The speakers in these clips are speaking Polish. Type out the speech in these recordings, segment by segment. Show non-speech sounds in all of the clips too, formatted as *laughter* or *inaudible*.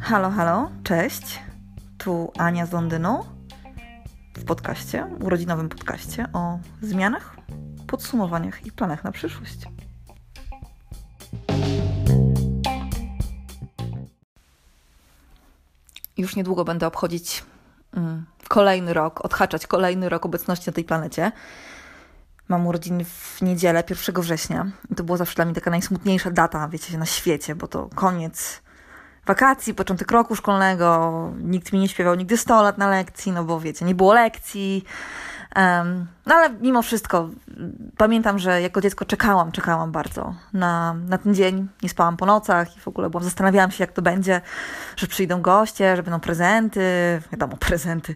Halo, halo, cześć. Tu Ania z Londynu w podcaście, urodzinowym podcaście o zmianach, podsumowaniach i planach na przyszłość. Już niedługo będę obchodzić mm, kolejny rok, odhaczać kolejny rok obecności na tej planecie. Mam urodziny w niedzielę, 1 września. I to była zawsze dla mnie taka najsmutniejsza data, wiecie, na świecie, bo to koniec wakacji, początek roku szkolnego. Nikt mi nie śpiewał nigdy 100 lat na lekcji, no bo wiecie, nie było lekcji. Um, no ale mimo wszystko pamiętam, że jako dziecko czekałam, czekałam bardzo na, na ten dzień. Nie spałam po nocach i w ogóle byłam, zastanawiałam się, jak to będzie, że przyjdą goście, że będą prezenty. Wiadomo, *laughs* prezenty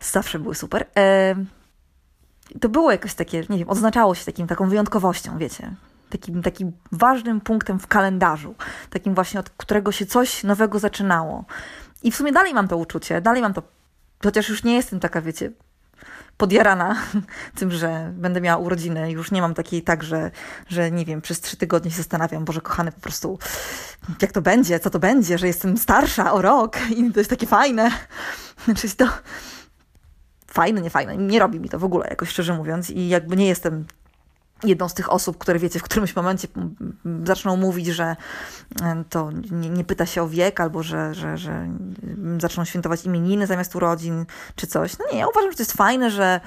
zawsze były super. Um, to było jakoś takie, nie wiem, odznaczało się takim, taką wyjątkowością, wiecie. Takim, takim ważnym punktem w kalendarzu, takim właśnie od którego się coś nowego zaczynało. I w sumie dalej mam to uczucie, dalej mam to, chociaż już nie jestem taka, wiecie, podjarana *laughs* tym, że będę miała urodziny. Już nie mam takiej tak, że, że nie wiem, przez trzy tygodnie się zastanawiam, Boże kochany, po prostu jak to będzie, co to będzie, że jestem starsza o rok i to jest takie fajne. *laughs* Znaczy to fajne, nie fajne. Nie robi mi to w ogóle, jakoś szczerze mówiąc. I jakby nie jestem jedną z tych osób, które wiecie, w którymś momencie zaczną mówić, że to nie, nie, pyta się o wiek, albo że, że, że zaczną świętować imieniny zamiast urodzin, czy coś. No nie, ja uważam, że to jest fajne, że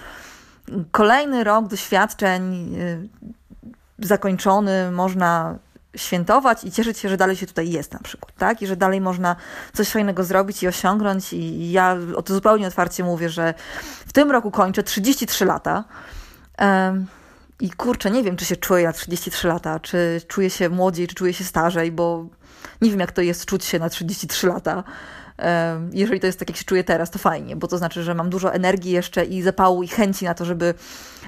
kolejny rok doświadczeń e, zakończony można świętować i cieszyć się, że dalej się tutaj jest na przykład, tak? I że dalej można coś fajnego zrobić i osiągnąć i ja o to zupełnie otwarcie mówię, że w tym roku kończę 33 lata. I kurczę, nie wiem, czy się czuję na 33 lata, czy czuję się młodziej, czy czuję się starzej, bo nie wiem, jak to jest czuć się na 33 lata. Jeżeli to jest tak, jak się czuję teraz, to fajnie, bo to znaczy, że mam dużo energii jeszcze i zapału i chęci na to, żeby,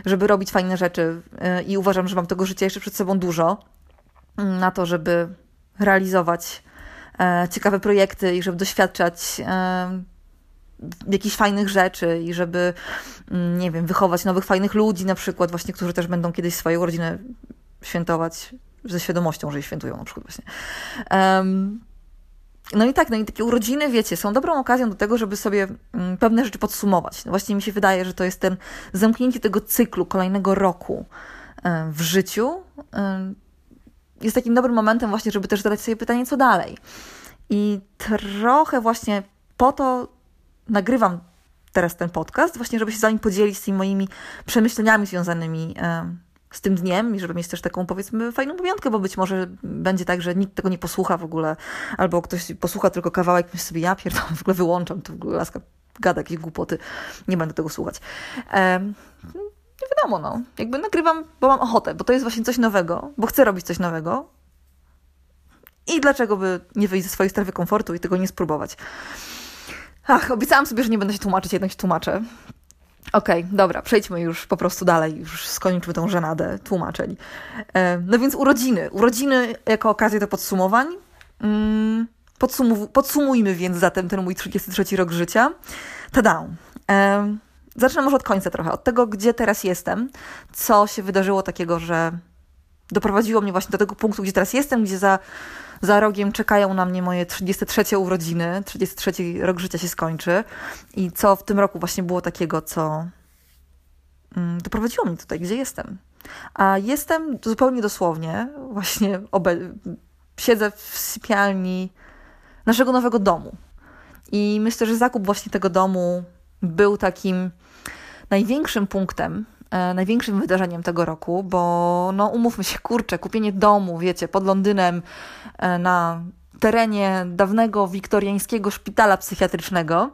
żeby robić fajne rzeczy. E, I uważam, że mam tego życia jeszcze przed sobą dużo na to, żeby realizować e, ciekawe projekty i żeby doświadczać jakichś fajnych rzeczy i żeby, mm, nie wiem, wychować nowych fajnych ludzi na przykład, właśnie, którzy też będą kiedyś swoje urodziny świętować ze świadomością, że je świętują na przykład właśnie. No i tak, no i takie urodziny, wiecie, są dobrą okazją do tego, żeby sobie mm, pewne rzeczy podsumować. No właśnie mi się wydaje, że to jest ten zamknięcie tego cyklu kolejnego roku w życiu. Jest takim dobrym momentem właśnie, żeby też zadać sobie pytanie, co dalej. I trochę właśnie po to nagrywam teraz ten podcast, właśnie żeby się z Wami podzielić z tymi moimi przemyśleniami związanymi z tym dniem i żeby mieć też taką, powiedzmy, fajną pamiątkę, bo być może będzie tak, że nikt tego nie posłucha w ogóle, albo ktoś posłucha tylko kawałek, myśli sobie, ja pierdolę, w ogóle wyłączam, to w ogóle laska gada jakieś głupoty, nie będę tego słuchać. Nie wiadomo, no. Jakby nagrywam, bo mam ochotę, bo to jest właśnie coś nowego, bo chcę robić coś nowego. I dlaczego by nie wyjść ze swojej strefy komfortu i tego nie spróbować? Ach, obiecałam sobie, że nie będę się tłumaczyć, jednak się tłumaczę. Okej, okay, dobra, przejdźmy już po prostu dalej, już skończmy tą żenadę tłumaczeń. E, no więc urodziny. Urodziny jako okazję do podsumowań. Mm, podsumu podsumujmy więc zatem ten mój 33 rok życia. Tada! Zacznę może od końca trochę, od tego, gdzie teraz jestem, co się wydarzyło takiego, że doprowadziło mnie właśnie do tego punktu, gdzie teraz jestem, gdzie za za rogiem czekają na mnie moje 33 urodziny, 33 rok życia się skończy. I co w tym roku właśnie było takiego, co mm, doprowadziło mnie tutaj, gdzie jestem. A jestem zupełnie dosłownie, właśnie obe- siedzę w sypialni naszego nowego domu. I myślę, że zakup właśnie tego domu był takim największym punktem, e, największym wydarzeniem tego roku, bo no umówmy się, kurczę, kupienie domu, wiecie, pod Londynem e, na terenie dawnego wiktoriańskiego szpitala psychiatrycznego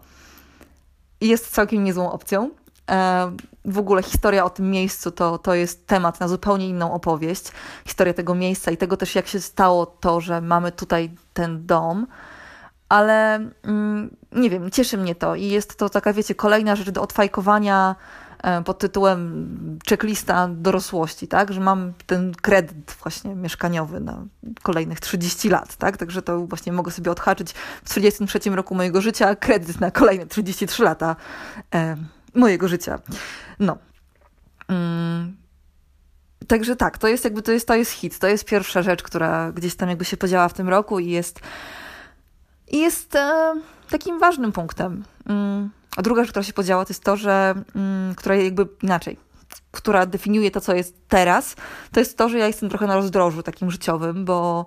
jest całkiem niezłą opcją. E, w ogóle historia o tym miejscu to, to jest temat na zupełnie inną opowieść. Historia tego miejsca i tego też, jak się stało to, że mamy tutaj ten dom. Ale mm, nie wiem, cieszy mnie to i jest to taka, wiecie, kolejna rzecz do odfajkowania E, pod tytułem checklista dorosłości, tak, że mam ten kredyt właśnie mieszkaniowy na kolejnych 30 lat, tak, także to właśnie mogę sobie odhaczyć w 33 roku mojego życia kredyt na kolejne 33 lata e, mojego życia. No. Mm. także tak, to jest jakby, to jest, to jest hit, to jest pierwsza rzecz, która gdzieś tam jakby się podziała w tym roku i jest, i jest e, takim ważnym punktem. Mm. A druga rzecz, która się podziała, to jest to, że, mm, która jakby inaczej, która definiuje to, co jest teraz, to jest to, że ja jestem trochę na rozdrożu takim życiowym, bo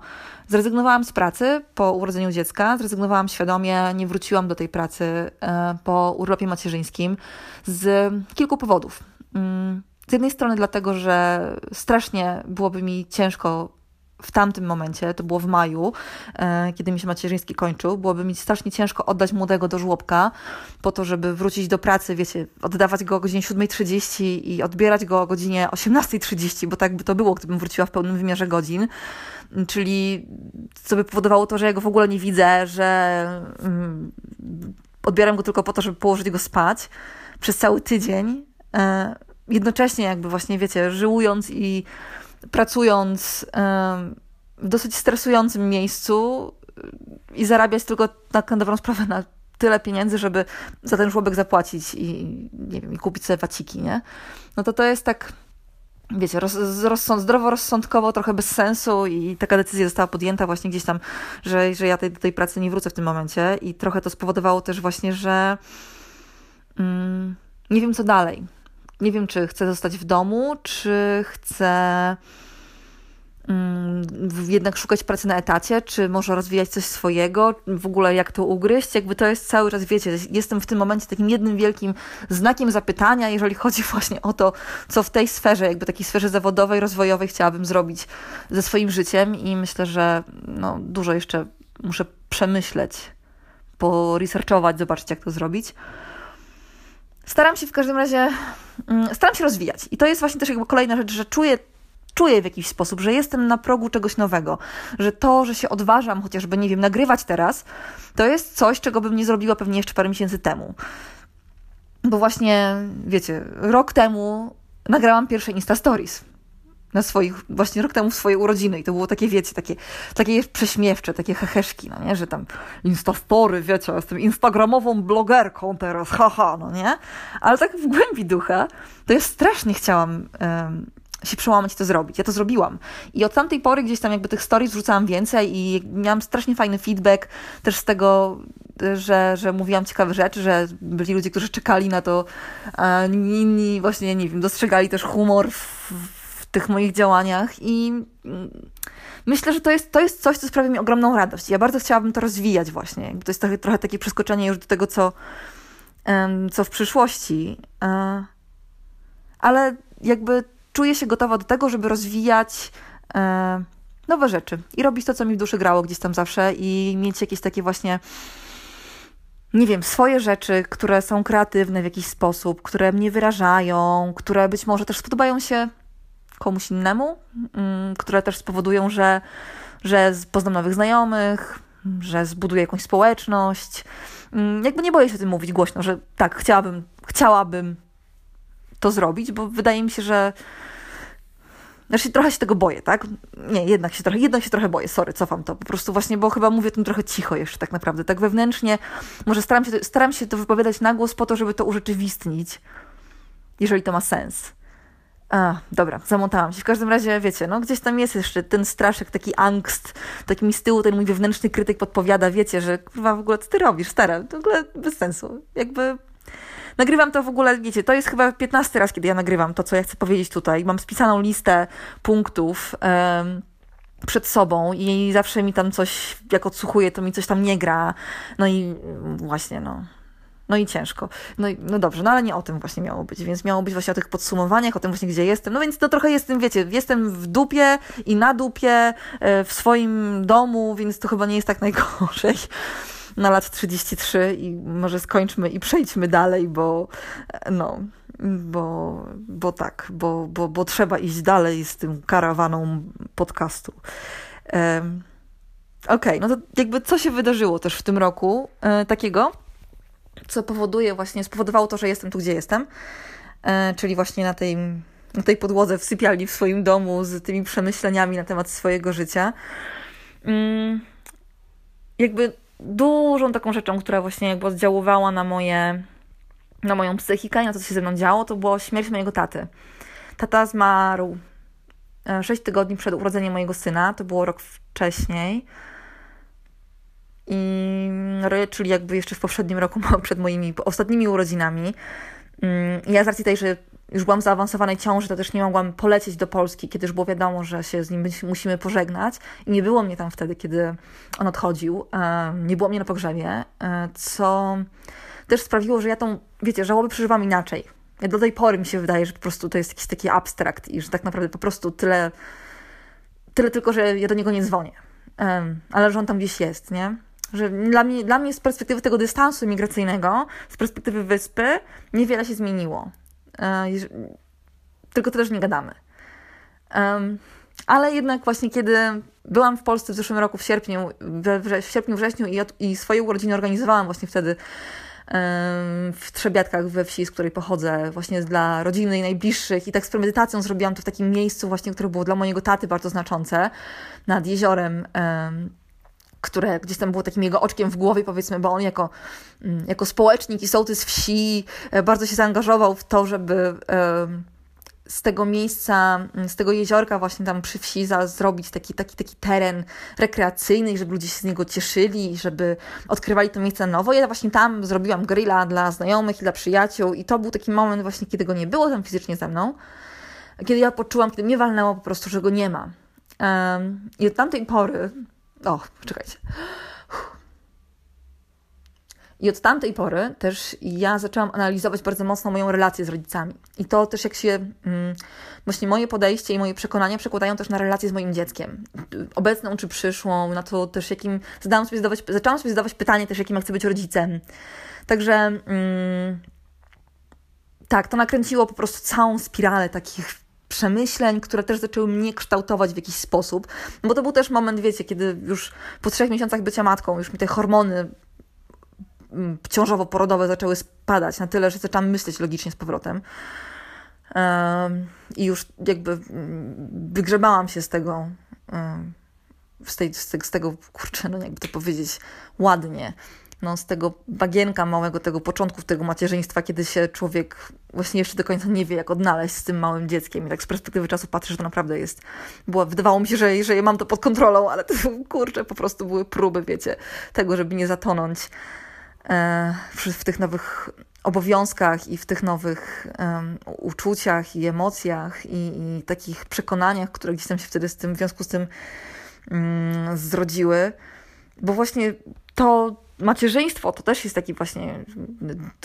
zrezygnowałam z pracy po urodzeniu dziecka, zrezygnowałam świadomie, nie wróciłam do tej pracy e, po urlopie macierzyńskim z kilku powodów. Mm, z jednej strony dlatego, że strasznie byłoby mi ciężko w tamtym momencie, to było w maju, e, kiedy mi się macierzyński kończył, byłoby mi strasznie ciężko oddać młodego do żłobka po to, żeby wrócić do pracy, wiecie, oddawać go o godzinie 7.30 i odbierać go o godzinie 18.30, bo tak by to było, gdybym wróciła w pełnym wymiarze godzin. Czyli co by powodowało to, że ja go w ogóle nie widzę, że mm, odbieram go tylko po to, żeby położyć go spać przez cały tydzień. E, jednocześnie jakby właśnie, wiecie, żyłując i pracując w dosyć stresującym miejscu i zarabiać tylko na, na dobrą sprawę na tyle pieniędzy, żeby za ten żłobek zapłacić i, nie wiem, i kupić sobie waciki, nie? No to to jest tak, wiecie, roz, rozsąd, zdroworozsądkowo, trochę bez sensu i taka decyzja została podjęta właśnie gdzieś tam, że, że ja tej, do tej pracy nie wrócę w tym momencie i trochę to spowodowało też właśnie, że mm, nie wiem co dalej nie wiem, czy chcę zostać w domu, czy chcę mm, jednak szukać pracy na etacie, czy może rozwijać coś swojego, w ogóle jak to ugryźć, jakby to jest cały czas, wiecie, jestem w tym momencie takim jednym wielkim znakiem zapytania, jeżeli chodzi *laughs* właśnie o to, co w tej sferze, jakby takiej sferze zawodowej, rozwojowej chciałabym zrobić ze swoim życiem i myślę, że no, dużo jeszcze muszę przemyśleć, poresearchować, zobaczyć, jak to zrobić. Staram się w każdym razie, mm, staram się rozwijać. I to jest właśnie też jakby kolejna rzecz, że czuję czuję w jakiś sposób, że jestem na progu czegoś nowego, że to, że się odważam chociażby, nie wiem, nagrywać teraz, to jest coś, czego bym nie zrobiła pewnie jeszcze parę miesięcy temu. Bo właśnie, wiecie, rok temu nagrałam pierwsze Insta Stories na swoich, właśnie rok temu w swoje urodziny i to było takie, wiecie, takie, takie prześmiewcze, takie heheszki, no nie, że tam instastory, wiecie, jestem instagramową blogerką teraz, *laughs* haha, no nie, ale tak w głębi ducha, to ja strasznie chciałam um, się przełamać i to zrobić. Ja to zrobiłam. I od tamtej pory gdzieś tam jakby tych stories wrzucałam więcej i miałam strasznie fajny feedback też z tego, że, że mówiłam ciekawe rzeczy, że byli ludzie, którzy czekali na to, a inni właśnie, nie wiem, dostrzegali też humor w, tych moich działaniach i mm, myślę, że to jest, to jest coś, co sprawia mi ogromną radość. Ja bardzo chciałabym to rozwijać właśnie. To jest trochę, trochę takie przeskoczenie już do tego, co, co w przyszłości. E, ale jakby czuję się gotowa do tego, żeby rozwijać e, nowe rzeczy i robić to, co mi w duszy grało gdzieś tam zawsze i mieć jakieś takie właśnie nie wiem, swoje rzeczy, które są kreatywne w jakiś sposób, które mnie wyrażają, które być może też spodobają się komuś innemu, mm, które też spowodują, że, że poznam nowych znajomych, że zbuduję jakąś społeczność. Mm, jakby nie boję się o tym mówić głośno, że tak, chciałabym, chciałabym to zrobić, bo wydaje mi się, że znaczy, trochę się tego boję, tak? Nie, jednak się trochę, jednak się trochę boję, sorry, cofam to. Po prostu właśnie, bo chyba mówię tym trochę cicho jeszcze tak naprawdę, tak wewnętrznie. Może staram się, staram się to wypowiadać na głos po to, żeby to urzeczywistnić, jeżeli to ma sens. A, dobra, zamotałam się. W każdym razie, wiecie, no gdzieś tam jest jeszcze ten straszek, taki angst, taki mi z tyłu ten mój wewnętrzny krytyk podpowiada, wiecie, że kurwa w ogóle co ty robisz, stara, w ogóle bez sensu. Jakby nagrywam to w ogóle, wiecie, to jest chyba 15 raz, kiedy ja nagrywam to, co ja chcę powiedzieć tutaj. Mam spisaną listę punktów um, przed sobą i zawsze mi tam coś, jak odsłuchuję, to mi coś tam nie gra. No i właśnie, no no i ciężko. No, i, no dobrze, no ale nie o tym właśnie miało być, więc miało być właśnie o tych podsumowaniach, o tym właśnie, gdzie jestem. No więc to trochę jestem, wiecie, jestem w dupie i na dupie e, w swoim domu, więc to chyba nie jest tak najgorzej na lat 33 i może skończmy i przejdźmy dalej, bo e, no, bo, bo tak, bo, bo, bo trzeba iść dalej z tym karawaną podcastu. Okej, okay, no to jakby co się wydarzyło też w tym roku e, takiego, co powoduje właśnie, spowodowało to, że jestem tu, gdzie jestem, e, czyli właśnie na tej, na tej podłodze w sypialni w swoim domu z tymi przemyśleniami na temat swojego życia. Mm, jakby dużą taką rzeczą, która właśnie jakby oddziaływała na moje, na moją psychikę i na to, co się ze mną działo, to była śmierć mojego taty. Tata zmarł 6 tygodni przed urodzeniem mojego syna, to było rok wcześniej. I, czyli jakby jeszcze w poprzednim roku, *laughs* przed moimi ostatnimi urodzinami. Mm, ja z racji tej, że już byłam zaawansowanej ciąży, to też nie mogłam polecieć do Polski, kiedy już było wiadomo, że się z nim musimy pożegnać. I nie było mnie tam wtedy, kiedy on odchodził. Nie było mnie na pogrzebie, e, co też sprawiło, że ja tą, wiecie, żałobę przeżywam inaczej. Ja do tej pory mi się wydaje, że po prostu to jest jakiś taki abstrakt i że tak naprawdę po prostu tyle, tyle tylko, że ja do niego nie dzwonię. Ale że on tam gdzieś jest, nie? Że dla mnie, dla mnie z perspektywy tego dystansu migracyjnego, z perspektywy wyspy, niewiele się zmieniło. E, tylko to też nie gadamy. Ale jednak właśnie kiedy byłam w Polsce w zeszłym roku w sierpniu, w sierpniu, wrześniu i, i swoje urodziny organizowałam właśnie wtedy w Trzebiatkach we wsi, z której pochodzę, właśnie dla rodziny i najbliższych. I tak z premedytacją zrobiłam to w takim miejscu właśnie, które było dla mojego taty bardzo znaczące, nad jeziorem które gdzieś tam było takim jego oczkiem w głowie, powiedzmy, bo on jako, mm, jako społecznik i sołtys wsi e, bardzo się zaangażował w to, żeby z tego miejsca, mm, z tego jeziorka właśnie tam przy wsi za, zrobić taki, taki, taki teren rekreacyjny, żeby ludzie się z niego cieszyli, żeby odkrywali to miejsce nowo. Ja właśnie tam zrobiłam grilla dla znajomych i dla przyjaciół i to był taki moment właśnie, kiedy go nie było tam fizycznie ze mną, kiedy ja poczułam, kiedy mnie walnęło po prostu, że go nie ma. I od tamtej pory o, czekajcie. I od tamtej pory też ja zaczęłam analizować bardzo mocno moją relację z rodzicami. I to też jak się mm, właśnie moje podejście i moje przekonania przekładają też na relację z moim dzieckiem. Obecną czy przyszłą, na to też jakim zadałam sobie zadawać, zaczęłam sobie zadawać pytanie też jakim chcę być rodzicem. Także mm, tak, to nakręciło po prostu całą spiralę takich przemyśleń, które też zaczęły mnie kształtować w jakiś sposób. No bo to był też moment, wiecie, kiedy już po trzech miesiącach bycia matką, już mi te hormony mm, ciążowo-porodowe zaczęły spadać na tyle, że zaczęłam myśleć logicznie z powrotem. I już jakby mm, wygrzebałam się z tego, z, tej, z tego, kurczę, no jakby to powiedzieć ładnie, no, z tego bagienka małego, tego początku tego macierzyństwa, kiedy się człowiek właśnie jeszcze do końca nie wie, jak odnaleźć z tym małym dzieckiem. I tak z perspektywy czasu patrzę, że to naprawdę jest. Było, wydawało mi się, że, że mam to pod kontrolą, ale to kurczę, po prostu były próby, wiecie, tego, żeby nie zatonąć e, w, w tych nowych obowiązkach i w tych nowych um, uczuciach i emocjach i, i, takich przekonaniach, które gdzieś tam się wtedy z tym, w związku z tym um, zrodziły. Bo właśnie to macierzyństwo to też jest taki właśnie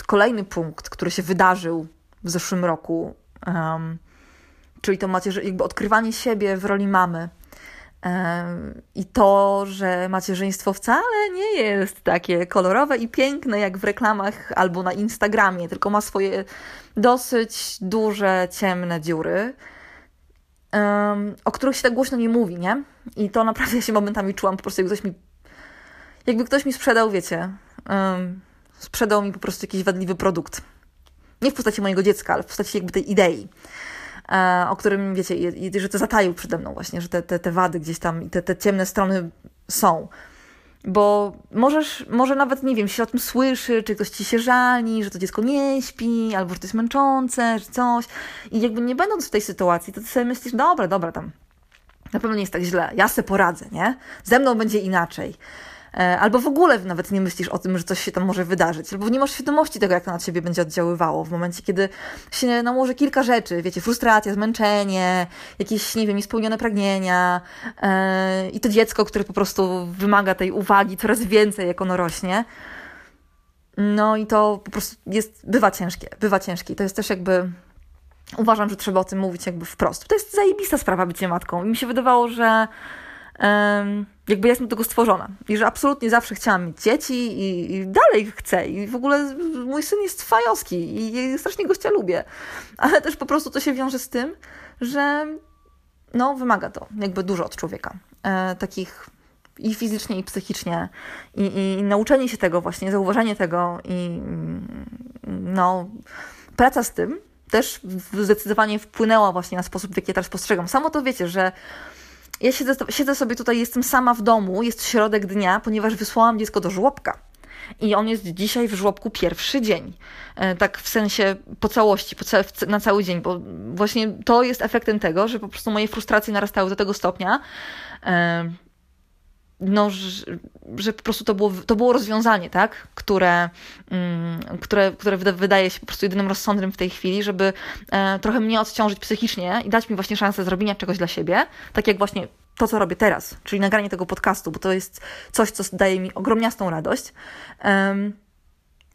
kolejny punkt, który się wydarzył w zeszłym roku. Um, czyli to macierzy- jakby odkrywanie siebie w roli mamy. I to, że macierzyństwo wcale nie jest takie kolorowe i piękne jak w reklamach albo na Instagramie, tylko ma swoje dosyć duże, ciemne dziury, um, o których się tak głośno nie mówi, nie? I to naprawdę się momentami czułam po prostu, jak ktoś mi jakby ktoś mi sprzedał, wiecie, sprzedał mi po prostu jakiś wadliwy produkt. Nie w postaci mojego dziecka, ale w postaci jakby tej idei, e, o którym, wiecie, że to zataił przede mną właśnie, że te, te, te wady gdzieś tam te, te ciemne strony są. Bo możesz, może nawet, nie wiem, się o tym słyszy, czy ktoś ci się żali, że to dziecko nie śpi, albo że to jest męczące, czy coś. I jakby nie będąc w tej sytuacji, to ty sobie myślisz, dobra, dobra, tam na pewno nie jest tak źle, ja se poradzę, nie? Ze mną będzie inaczej. E, albo w ogóle nawet nie myślisz o tym, że coś się tam może wydarzyć, albo nie masz świadomości tego, jak to na ciebie będzie oddziaływało w momencie, kiedy się nałoży kilka rzeczy, wiecie, frustracja, zmęczenie, jakieś, nie wiem, niespełnione pragnienia yy, i to dziecko, które po prostu wymaga tej uwagi coraz więcej, jak ono rośnie. No i to po prostu jest, bywa ciężkie, bywa ciężkie. To jest też jakby uważam, że trzeba o tym mówić jakby wprost. To jest zajebista sprawa bycie matką. I mi się wydawało, że jakby ja jestem do tego stworzona. I że absolutnie zawsze chciałam mieć dzieci i, i, dalej chcę. I w ogóle mój syn jest fajowski i, strasznie gościa lubię, ale też po prostu to się wiąże z tym, że no wymaga to jakby dużo od człowieka, e, takich i fizycznie, i psychicznie. I, i nauczenie się tego właśnie, zauważenie tego i no praca z tym też zdecydowanie wpłynęła właśnie na sposób, w jaki ja teraz postrzegam. Samo to wiecie, że ja siedzę, siedzę sobie tutaj, jestem sama w domu, jest środek dnia, ponieważ wysłałam dziecko do żłobka. i on jest dzisiaj w żłobku pierwszy dzień. E, tak w sensie po całości, po na cały dzień, bo właśnie to jest efektem tego, że po prostu moje frustracje narastały do tego stopnia, e, no, że, że, po prostu to było, to było rozwiązanie, tak? które, mm, które, które wydaje się po prostu jedynym rozsądnym w tej chwili, żeby e, trochę mnie odciążyć psychicznie i dać mi właśnie szansę zrobienia czegoś dla siebie, tak jak właśnie to, co robię teraz, czyli nagranie tego podcastu, bo to jest coś, co daje mi ogromniastą radość.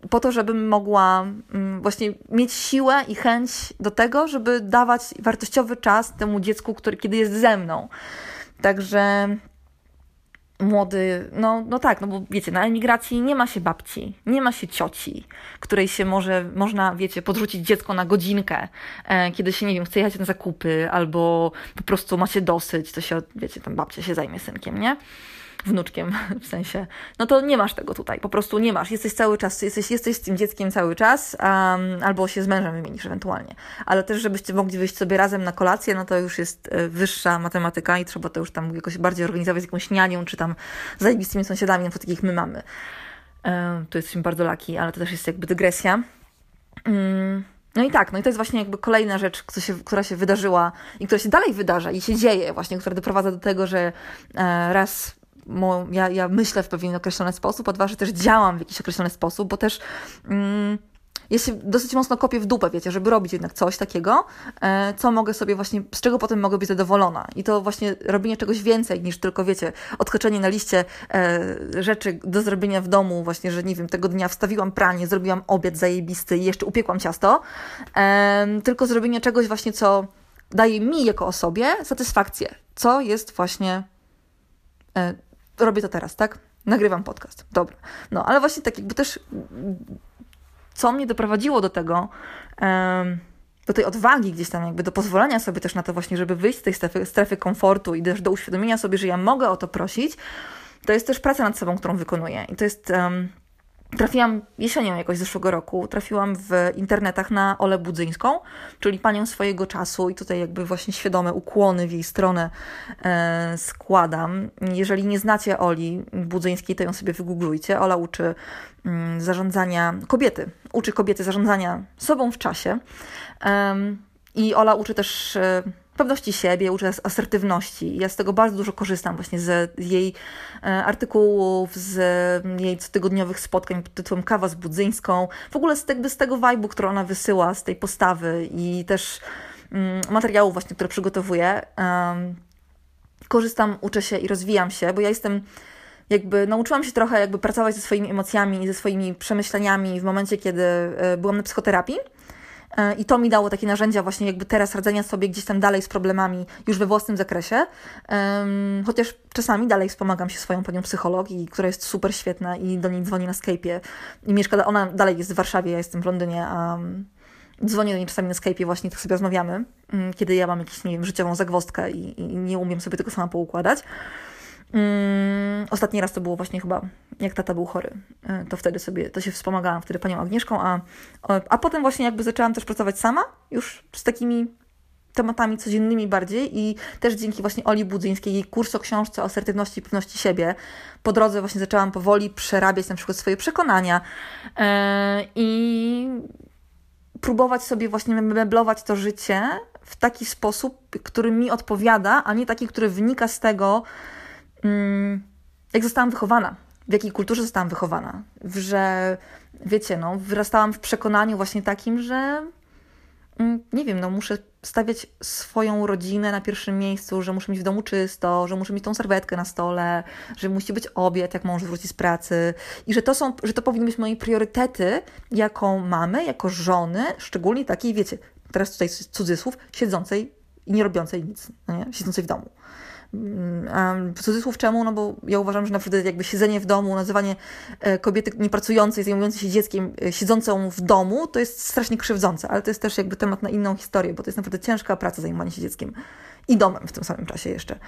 po to, żebym mogła mm, właśnie mieć siłę i chęć do tego, żeby dawać wartościowy czas temu dziecku, który, kiedy jest ze mną. Także młody, no, no tak, no bo wiecie, na emigracji nie ma się babci, nie ma się cioci, której się może, można, wiecie, podrzucić dziecko na godzinkę, e, kiedy się, nie wiem, chce jechać na zakupy, albo po prostu macie dosyć, to się, wiecie, tam babcia się zajmie synkiem, nie? Wnuczkiem *laughs* w sensie, no to nie masz tego tutaj, po prostu nie masz. Jesteś cały czas, jesteś, jesteś z tym dzieckiem cały czas, um, albo się z mężem wymienisz ewentualnie. Ale też, żebyście mogli wyjść sobie razem na kolację, no to już jest e, wyższa matematyka i trzeba to już tam jakoś bardziej organizować z jakąś nianią, czy tam zajebistymi sąsiadami, no takich my mamy. Um, tu jesteśmy bardzo laki, ale to też jest jakby dygresja. Um, no i tak, no i to jest właśnie jakby kolejna rzecz, się, która się wydarzyła i która się dalej wydarza i się dzieje właśnie, która doprowadza do tego, że e, raz ja, ja myślę w pewien określony sposób, a dwa, że też działam w jakiś określony sposób, bo też mm, ja się dosyć mocno kopię w dupę, wiecie, żeby robić jednak coś takiego, e, co mogę sobie właśnie, z czego potem mogę być zadowolona. I to właśnie robienie czegoś więcej niż tylko, wiecie, odhaczenie na liście e, rzeczy do zrobienia w domu, właśnie, że nie wiem, tego dnia wstawiłam pranie, zrobiłam obiad zajebisty i jeszcze upiekłam ciasto, e, tylko zrobienie czegoś właśnie, co daje mi jako osobie satysfakcję, co jest właśnie robię to teraz, tak? Nagrywam podcast. Dobra. No, ale właśnie tak jakby też co mnie doprowadziło do tego, do tej odwagi gdzieś tam, jakby do pozwolenia sobie też na to właśnie, żeby wyjść z tej strefy, strefy komfortu i też do uświadomienia sobie, że ja mogę o to prosić, to jest też praca nad sobą, którą wykonuję. I to jest um, Trafiłam jesienią jakoś zeszłego roku, trafiłam w internetach na Olę Budzyńską, czyli panią swojego czasu i tutaj jakby właśnie świadome ukłony w jej stronę e, składam. Jeżeli nie znacie Oli Budzyńskiej, to ją sobie wygooglujcie. Ola uczy mm, zarządzania kobiety, uczy kobiety zarządzania sobą w czasie. E, I Ola uczy też e, pewności siebie, uczy nas asertywności. Ja z tego bardzo dużo korzystam właśnie z jej e, artykułów, z jej cotygodniowych spotkań pod tytułem Kawa z Budzyńską. W ogóle z, jakby z tego vibe'u, który ona wysyła, z tej postawy i też um, materiałów właśnie, które przygotowuje. Um, korzystam, uczę się i rozwijam się, bo ja jestem jakby nauczyłam się trochę jakby pracować ze swoimi emocjami i ze swoimi przemyśleniami w momencie, kiedy e, byłam na psychoterapii. E, I to mi dało takie narzędzia właśnie jakby teraz radzenia sobie gdzieś tam dalej z problemami już we własnym zakresie. Chociaż czasami dalej wspomagam się swoją panią psycholog, która jest super świetna i do niej dzwoni na Skype'ie i mieszka, ona dalej jest w Warszawie, ja jestem w Londynie, a dzwonię do niej czasami na Skype'ie właśnie, tak sobie rozmawiamy, mm, kiedy ja mam jakąś, nie wiem, życiową zagwozdkę i, i nie umiem sobie tego sama poukładać. Mm, ostatni raz to było właśnie chyba, jak tata był chory. E, to wtedy sobie, to się wspomagałam wtedy panią Agnieszką, a, a potem właśnie jakby zaczęłam też pracować sama, już z takimi tematami codziennymi bardziej i też dzięki właśnie Oli Budzyńskiej, jej kurs o książce o asertywności i pewności siebie, po drodze właśnie zaczęłam powoli przerabiać na przykład swoje przekonania yy, i próbować sobie właśnie meblować to życie w taki sposób, który mi odpowiada, a nie taki, który wynika z tego, jak zostałam wychowana, w jakiej kulturze zostałam wychowana, że wiecie, no, wyrastałam w przekonaniu właśnie takim, że mm, nie wiem, no muszę stawiać swoją rodzinę na pierwszym miejscu, że muszę mieć w domu czysto, że muszę mieć tą serwetkę na stole, że musi być obiad, jak mąż wróci z pracy i że to są, że to powinny być moje priorytety jako mamy, jako żony, szczególnie takiej, wiecie, teraz tutaj cudzysłów, siedzącej i nie robiącej nic, no nie? siedzącej w domu. A cudzysłów czemu? No bo ja uważam, że naprawdę jakby siedzenie w domu, nazywanie e, kobiety niepracującej, zajmującej się dzieckiem, e, siedzącą w domu, to jest strasznie krzywdzące, ale to jest też jakby temat na inną historię, bo to jest naprawdę ciężka praca zajmowanie się dzieckiem i domem w tym samym czasie jeszcze.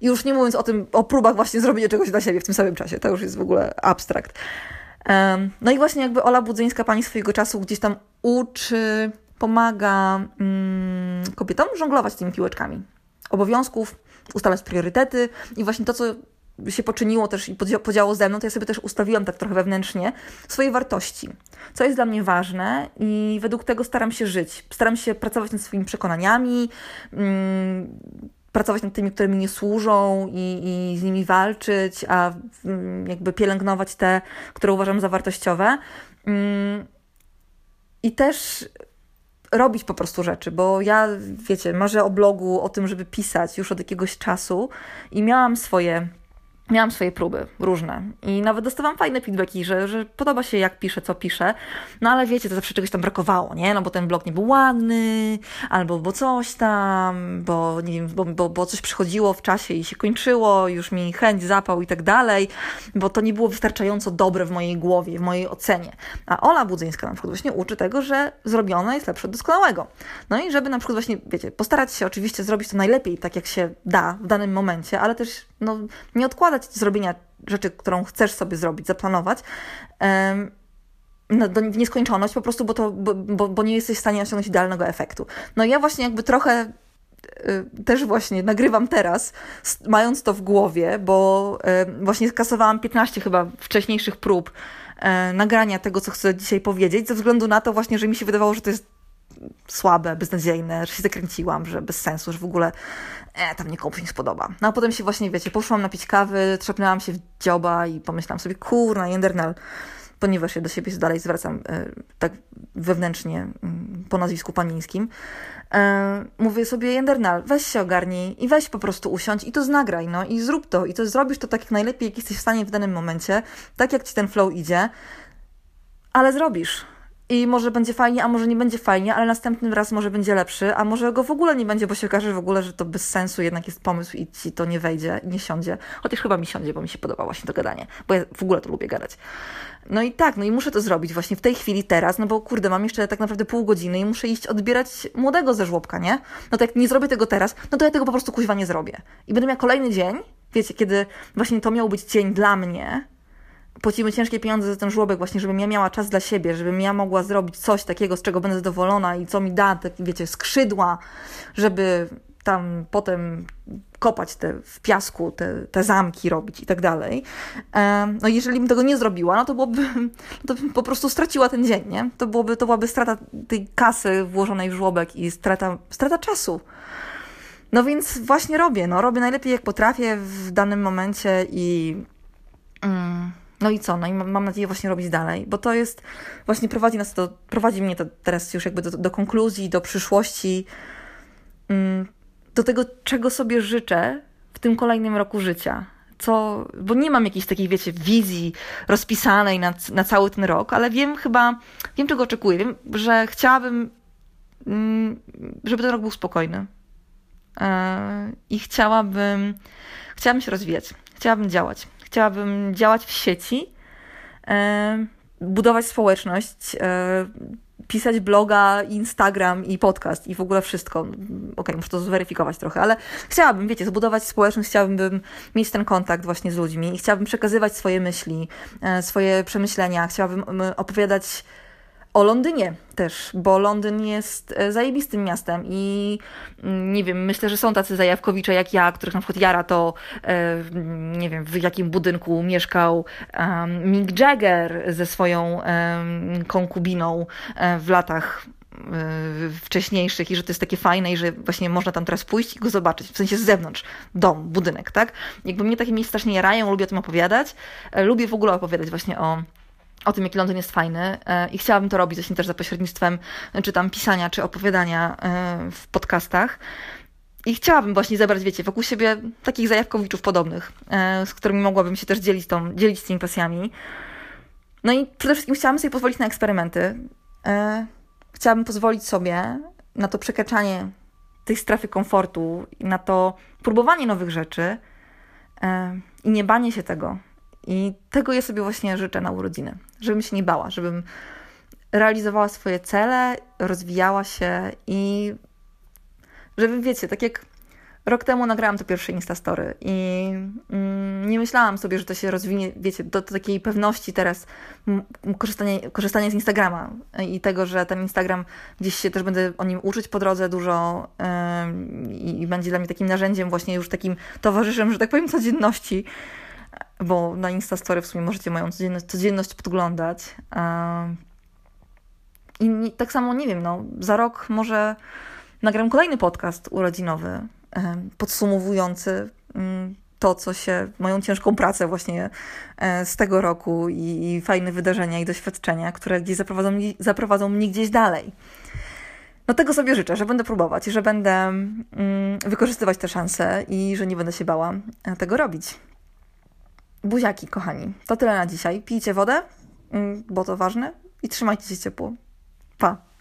I już nie mówiąc o tym, o próbach właśnie zrobienia czegoś dla siebie w tym samym czasie, to już jest w ogóle abstrakt. No i właśnie jakby Ola Budzyńska, pani swojego czasu, gdzieś tam uczy, pomaga mm, kobietom żonglować tymi piłeczkami obowiązków, ustalać priorytety i właśnie to, co się poczyniło też i podziało ze mną, to ja sobie też ustawiłam tak trochę wewnętrznie swoje wartości, co jest dla mnie ważne i według tego staram się żyć. Staram się pracować nad swoimi przekonaniami, mm, pracować nad tymi, które mi nie służą i, i z nimi walczyć, a mm, jakby pielęgnować te, które uważam za wartościowe. Mm, I też robić po prostu rzeczy, bo ja, wiecie, marzę o blogu, o tym, żeby pisać już od jakiegoś czasu i miałam swoje miałam swoje próby różne i nawet dostawałam fajne feedbacki, że, że podoba się jak piszę, co piszę, no ale wiecie, to zawsze czegoś tam brakowało, nie? No bo ten blog nie był ładny, albo bo coś tam, bo nie wiem, bo, bo, bo coś przychodziło w czasie i się kończyło, już mi chęć, zapał i tak dalej, bo to nie było wystarczająco dobre w mojej głowie, w mojej ocenie. A Ola Budzyńska na przykład właśnie uczy tego, że zrobione jest lepsze od doskonałego. No i żeby na przykład właśnie, wiecie, postarać się oczywiście zrobić to najlepiej, tak jak się da w danym momencie, ale też no, nie odkładać zrobienia rzeczy, którą chcesz sobie zrobić, zaplanować. No, do, nieskończoność po prostu, bo, to, bo, bo, bo nie jesteś w stanie osiągnąć idealnego efektu. No ja właśnie jakby trochę y, też właśnie nagrywam teraz, mając to w głowie, bo właśnie skasowałam 15 chyba wcześniejszych prób y, nagrania tego, co chcę dzisiaj powiedzieć, ze względu na to właśnie, że mi się wydawało, że to jest słabe, beznadziejne, że się zakręciłam, że bez sensu, że w ogóle e, tam nikomu się nie spodoba. No a potem się właśnie, wiecie, poszłam napić kawy, trzepnęłam się w dzioba i pomyślałam sobie, kurna, Jendernal, ponieważ ja do siebie dalej zwracam e, tak wewnętrznie mm, po nazwisku panińskim, e, mówię sobie, Jendernal, weź się ogarnij i weź po prostu usiądź i to znagraj, no i zrób to i to zrobisz to tak jak najlepiej, jak jesteś w stanie w danym momencie, tak jak ci ten flow idzie, ale zrobisz. I może będzie fajnie, a może nie będzie fajnie, ale następny raz może będzie lepszy, a może go w ogóle nie będzie, bo się okaże w ogóle, że to bez sensu jednak jest pomysł i ci to nie wejdzie nie siądzie. Chociaż chyba mi siądzie, bo mi się podoba właśnie to gadanie, bo ja w ogóle to lubię gadać. No i tak, no i muszę to zrobić właśnie w tej chwili teraz, no bo kurde, mam jeszcze tak naprawdę pół godziny i muszę iść odbierać młodego ze żłobka, nie? No to jak nie zrobię tego teraz, no to ja tego po prostu kuźwa nie zrobię. I będę miała kolejny dzień, wiecie, kiedy właśnie to miał być dzień dla mnie, płacimy ciężkie pieniądze za ten żłobek właśnie, żebym ja miała czas dla siebie, żebym ja mogła zrobić coś takiego, z czego będę zadowolona i co mi da, te, wiecie, skrzydła, żeby tam potem kopać te w piasku, te, te zamki robić i tak dalej. No jeżeli bym tego nie zrobiła, no to byłoby, *laughs* to bym po prostu straciła ten dzień, nie? To, byłoby, to byłaby strata tej kasy włożonej w żłobek i strata, strata czasu. No więc właśnie robię, no robię najlepiej jak potrafię w danym momencie i... Mm, no i co? No i mam nadzieję właśnie robić dalej, bo to jest, właśnie prowadzi nas to, prowadzi mnie to teraz już jakby do, do konkluzji, do przyszłości, mm, do tego, czego sobie życzę w tym kolejnym roku życia. Co, bo nie mam jakiejś takiej, wiecie, wizji rozpisanej na, na cały ten rok, ale wiem chyba, wiem czego oczekuję. Wiem, że chciałabym, mm, żeby ten rok był spokojny. E, I chciałabym, chciałabym się rozwijać, chciałabym działać chciałabym działać w sieci, e, budować społeczność, e, pisać bloga, Instagram i podcast i w ogóle wszystko. Okej, okay, muszę to zweryfikować trochę, ale chciałabym, wiecie, zbudować społeczność, chciałabym mieć ten kontakt właśnie z ludźmi i chciałabym przekazywać swoje myśli, e, swoje przemyślenia, chciałabym opowiadać o Londynie też, bo Londyn jest e, zajebistym miastem i mm, nie wiem, myślę, że są tacy zajawkowicze jak ja, których na przykład jara to, e, nie wiem, w jakim budynku mieszkał Mick Jagger ze swoją konkubiną e, w latach wcześniejszych i że to jest takie fajne i że właśnie można tam teraz pójść i go zobaczyć, w sensie z zewnątrz, dom, budynek, tak? Jakby mnie takie miejsca strasznie jarają, lubię o tym opowiadać, lubię w ogóle opowiadać właśnie o o tym, jaki Londyn jest fajny e, i chciałabym to robić właśnie też za pośrednictwem czy tam pisania, czy opowiadania e, w podcastach. I chciałabym właśnie zebrać, wiecie, wokół siebie takich zajawkowiczów podobnych, e, z którymi mogłabym się też dzielić, tą, dzielić tymi pasjami. No i przede wszystkim chciałabym sobie pozwolić na eksperymenty. Chciałabym pozwolić sobie na to przekraczanie tej strefy komfortu, na to próbowanie nowych rzeczy i nie banie się tego, i tego ja sobie właśnie życzę na urodziny, żebym się nie bała, żebym realizowała swoje cele, rozwijała się i żebym, wiecie, tak jak rok temu nagrałam to pierwsze Instastory i mm, nie myślałam sobie, że to się rozwinie, wiecie, do, do takiej pewności teraz korzystanie, korzystanie z Instagrama i tego, że ten Instagram gdzieś się też będę o nim uczyć po drodze dużo yy, i będzie dla mnie takim narzędziem właśnie już takim towarzyszem, że tak powiem, codzienności bo na Instastory w sumie możecie moją codzienność, codzienność podglądać. I tak samo, nie wiem, no, za rok może nagram kolejny podcast urodzinowy, podsumowujący mm, to, co się, moją ciężką pracę właśnie e, z tego roku i, i fajne wydarzenia i doświadczenia, które gdzieś zaprowadzą, zaprowadzą mnie gdzieś dalej. No tego sobie życzę, że będę próbować, że będę mm, wykorzystywać te szanse i że nie będę się bała e, tego robić. Buziaki, kochani. To tyle na dzisiaj. Pijcie wodę, mm, bo to ważne i trzymajcie się ciepło. Pa!